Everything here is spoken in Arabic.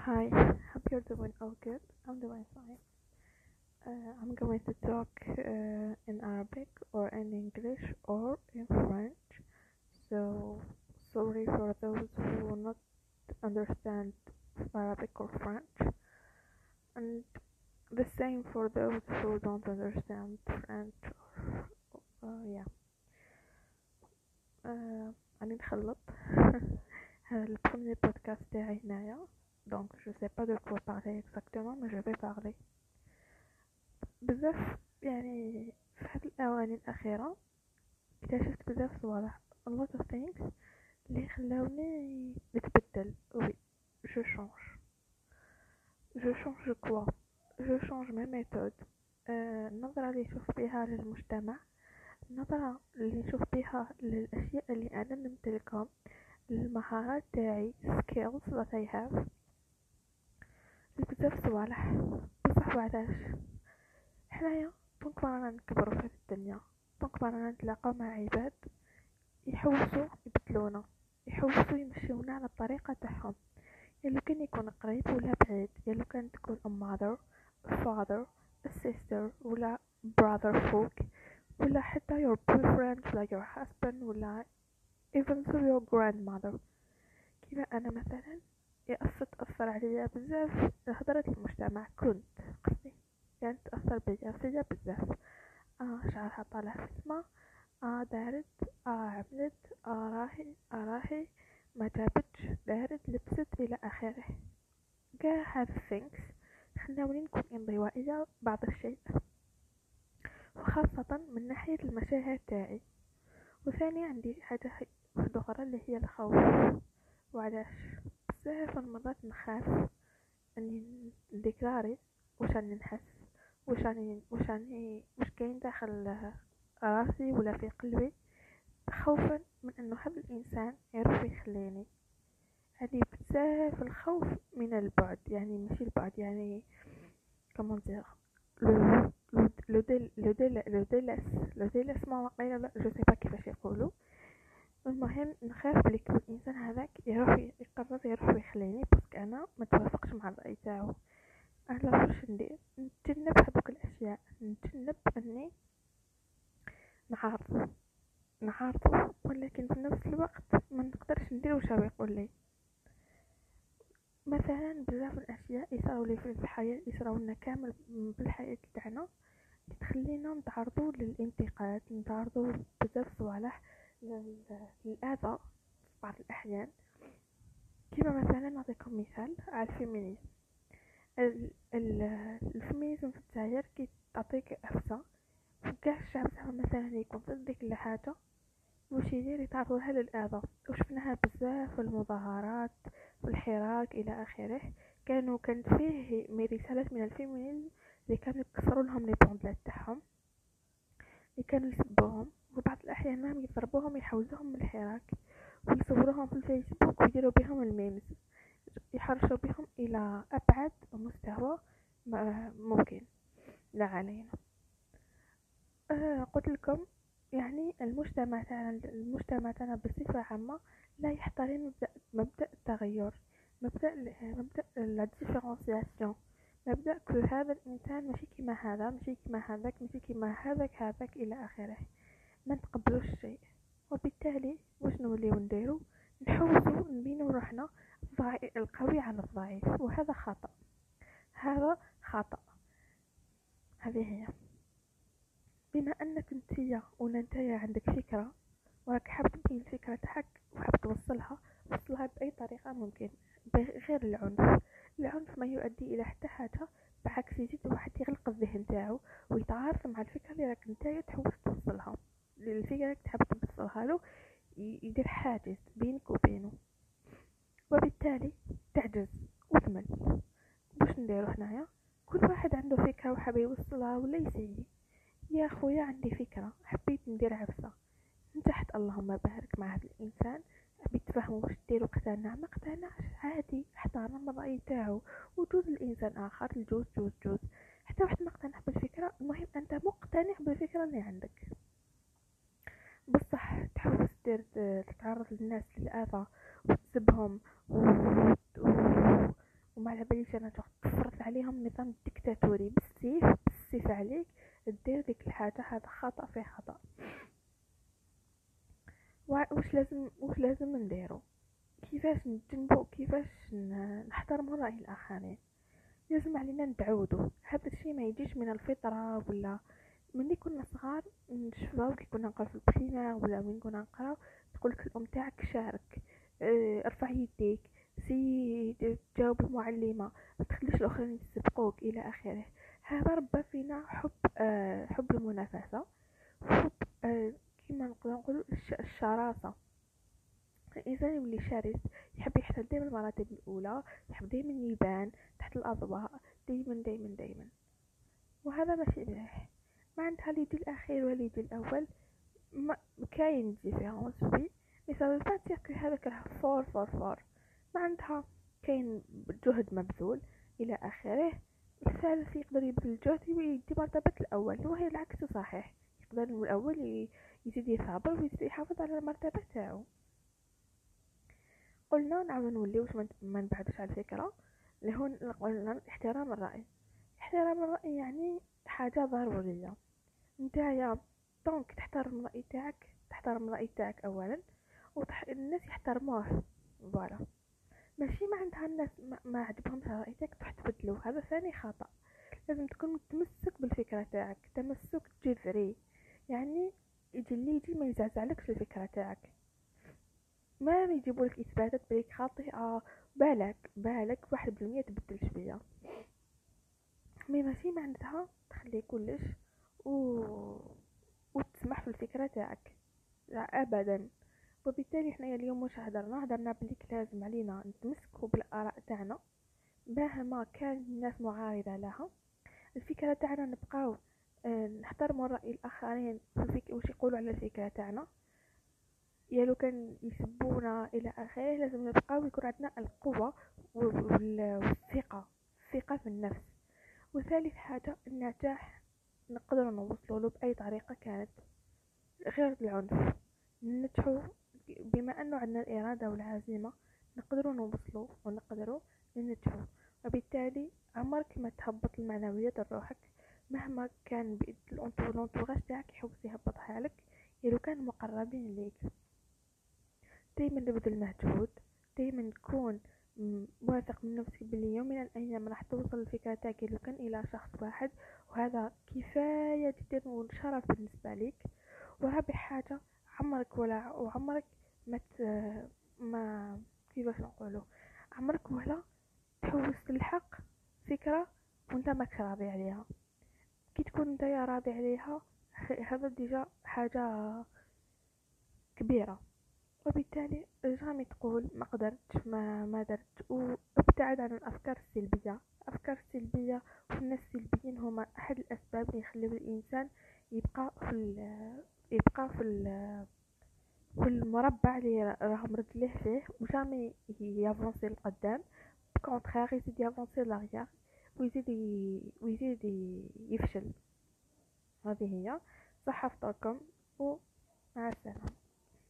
Hi, hope you're doing all good. I'm doing fine. Uh, I'm going to talk uh, in Arabic or in English or in French. So, sorry for those who will not understand Arabic or French. And the same for those who don't understand French or, uh, yeah. Uh, راني نخلط هذا البروميير بودكاست تاعي هنايا دونك جو سي با دو كوا بارلي اكزاكتومون مي جو في بارلي بزاف يعني في هاد الاواني الأخيرة اكتشفت بزاف صوالح a lot of things اللي خلاوني نتبدل. oui je change je change quoi je change mes méthodes النظرة اللي نشوف بها للمجتمع النظرة اللي نشوف بها للأشياء اللي أنا نمتلكهم المهارات تاعي skills that I have. بزاف صوالح. بصح وعلاش؟ حنايا donc رانا نكبروا في الدنيا. donc رانا نتلاقاو مع عباد يحوسوا يبدلونا يحوسوا يمشيونا على الطريقة تاعهم. يا لو كان يكون قريب ولا بعيد يا لو كان تكون a mother a father a sister ولا brother فوق ولا حتى your boyfriend ولا your husband ولا even though your grandmother. كيما أنا مثلا يأثر تأثر عليا بزاف. هضرة المجتمع كنت قصدي كانت تأثر بيا فيا بزاف. آه شعرها طالع في السما. آه دارت. آه عملت. آه راهي. آه راهي. ما جابتش. دارت لبست إلى آخره. كاع هاد things خلاوني نكون انطوائية بعض الشيء وخاصة من ناحية المشاعر تاعي. وثاني عندي حاجة واحدة أخرى اللي هي الخوف. وعلاش؟ بزاف المرات نخاف اني نديكلاري واش راني نحس واش راني واش راني واش كاين داخل راسي ولا في قلبي خوفا من انه هذا الانسان يعرف يخليني هذه بزاف الخوف من البعد يعني ماشي البعد يعني comment dire le le dél- le dél- le délaisse le délaisse mais là je sais pas كيفاش يقولوا المهم نخاف بلي الانسان هذاك يروح يقرر يروح يخليني parce que أنا ما توافقش مع الرأي تاعو. أنا واش ندير نتجنب هذوك الأشياء نتجنب أني نعارضه نعارضه ولكن في نفس الوقت ما نقدرش ندير واش هو يقول لي. مثلا بزاف الأشياء يصراو لي في الحياة يصراو لنا كامل بالحياة تاعنا تخلينا نتعرضوا للانتقاد نتعرضوا بزاف صوالح للأذى في بعض الأحيان. كما مثلا؟ نعطيكم مثال. على ال féminisme ال féminisme في الجزائر كي تعطيك عفسة وكاع الشعب زعما مثلا يكون ضد ديك الحاجة واش يدير؟ يتعرض لها للأذى وشفناها بزاف في المظاهرات في الحراك إلى آخره. كانوا كانت فيه رسالات من ال féminisme اللي كانوا يكسروا لهم les banderoles تاعهم اللي كانوا يسبوهم. وبعض الأحيان مهم يضربوهم يحوزوهم من الحراك ويصوروهم في الفيسبوك ويديروا بهم ال memes يحرشوا بهم إلى أبعد مستوى ممكن. لا علينا. أه قلت لكم يعني المجتمع تاعنا المجتمع تاعنا بصفة عامة لا يحترم مبدأ, مبدأ التغير مبدأ مبدأ la différenciation مبدأ كل هذا الإنسان ماشي كيما هذا ماشي كيما هذاك ماشي كيما هذاك هذاك إلى آخره. ما نتقبلوش الشيء. وبالتالي واش نوليو نديرو؟ نحوسو نبينو روحنا القوي على الضعيف وهذا خطأ. هذا خطأ. هذه هي. بما أنك نتيا ولا عندك فكرة وراك حاب تبين الفكرة تاعك وحاب توصلها وصلها بأي طريقة ممكن غير العنف. العنف ما يؤدي إلى حتى حاجة بعكس يزيد واحد يغلق الذهن تاعو ويتعارض مع الفكرة اللي راك نتايا تحوس توصلها. الفكرة تحب توصلها له يدير حاجز بينك وبينه. وبالتالي تعجز وتمل باش نديرو هنايا؟ كل واحد عنده فكرة وحاب يوصلها ولا يسيي يا خويا عندي فكرة. حبيت ندير عفسة نجحت. اللهم بارك مع هذا الإنسان. حبيت تفهموا واش دير اقتنع ما اقتنعش عادي. أحترم الرأي تاعو. وجوز الإنسان آخر. الجوز جوز جوز حتى واحد ما اقتنع بالفكرة المهم انت مقتنع بالفكرة اللي عندك بصح دير تتعرض للناس للأذى وتسبهم. ومع على باليش أنا تفرض عليهم نظام ديكتاتوري. بالسيف بالسيف عليك دير ديك الحاجة. هذا خطأ في خطأ. واش لازم واش لازم نديرو؟ كيفاش نتجنبو؟ كيفاش نحترمو رأي الآخرين؟ لازم علينا نتعودو هذا الشيء ما يجيش من الفطرة ولا ملي كنا صغار نشوفو كي كنا نقراو في ال primaire ولا وين كنا نقراو تقولك الأم تاعك شارك آه ارفع يديك سي تجاوب المعلمة ما تخليش الأخرين يسبقوك إلى آخره. هذا ربى فينا حب آه حب المنافسة حب آه كيما نقدر الشراسة. الإنسان يولي شرس يحب يحصل دائما المراتب الأولى يحب دائما يبان تحت الأضواء دائما دائما دائما وهذا ماشي مليح اللي يجي الأخير يجي الأول. ما كاين différence oui. mais ça veut pas dire que هذاك راه fort fort fort. ما عندها كاين جهد مبذول. إلى آخره الثالث يقدر يبذل جهد ويدي مرتبة الأول وهي العكس صحيح. يقدر الأول يزيد يثابر ويزيد يحافظ على المرتبة تاعو. قلنا نعاود نوليو ما نبعدوش على الفكرة. هو قلنا احترام الرأي. احترام الرأي يعني حاجة ضرورية. نتايا donc تحترم الرأي تاعك تحترم الرأي تاعك أولا وتح... الناس يحترموه. voilà. ماشي ما عندها الناس ما, ما عجبهمش الرأي تاعك تروح تبدلو. هذا ثاني خطأ. لازم تكون متمسك بالفكرة تاعك تمسك جذري. يعني يجي اللي يجي ما يزعزعلكش الفكرة تاعك. ما يجيبولك إثباتات بليك خاطئة بالك بالك واحد بالمية تبدل شوية مي ماشي معناتها تخلي كلش و... وتسمح في الفكرة تاعك. لا ابدا. وبالتالي حنا اليوم واش هدرنا؟ هدرنا بليك لازم علينا نتمسكو بالآراء تاعنا مهما كان الناس معارضة لها. الفكرة تاعنا نبقاو آه، نحترموا رأي الآخرين في واش يقولوا على الفكرة تاعنا. يا لو كان يسبونا إلى آخره لازم نبقاو يكون عندنا القوة والثقة الثقة في النفس. وثالث حاجة النجاح نقدر نوصلوا له بأي طريقة كانت غير العنف. ننجحوا بما أنه عندنا الإرادة والعزيمة نقدروا نوصلوا ونقدروا ننجحوا. وبالتالي عمرك ما تهبط المعنويات لروحك مهما كان الانتوراج تاعك يحوس يهبطها لك لو كان مقربين ليك دايما نبذل مجهود دايما نكون واثق من نفسك بلي يوم من الأيام راح توصل الفكرة تاعك لو كان إلى شخص واحد وهذا كفاية جدا وشرف بالنسبة لك. ورابع حاجة عمرك ولا وعمرك ما ما كيفاش نقولوا عمرك ولا تحوس الحق فكرة وانت ماك راضي عليها. كي تكون انت راضي عليها هذا déjà حاجة كبيرة. وبالتالي jamais تقول ما قدرتش ما ما درت. وابتعد عن الأفكار السلبية. الافكار السلبيه والناس السلبيين هما أحد الأسباب اللي يخليو الإنسان يبقى في يبقى في في المربع اللي راه مرجليه فيه وجامي يافونسي لقدام. كونتخيغ يزيد يافونسي لاغيير ويزيد ويزيد يفشل. هذه هي. صحة فطوركم ومع السلامة.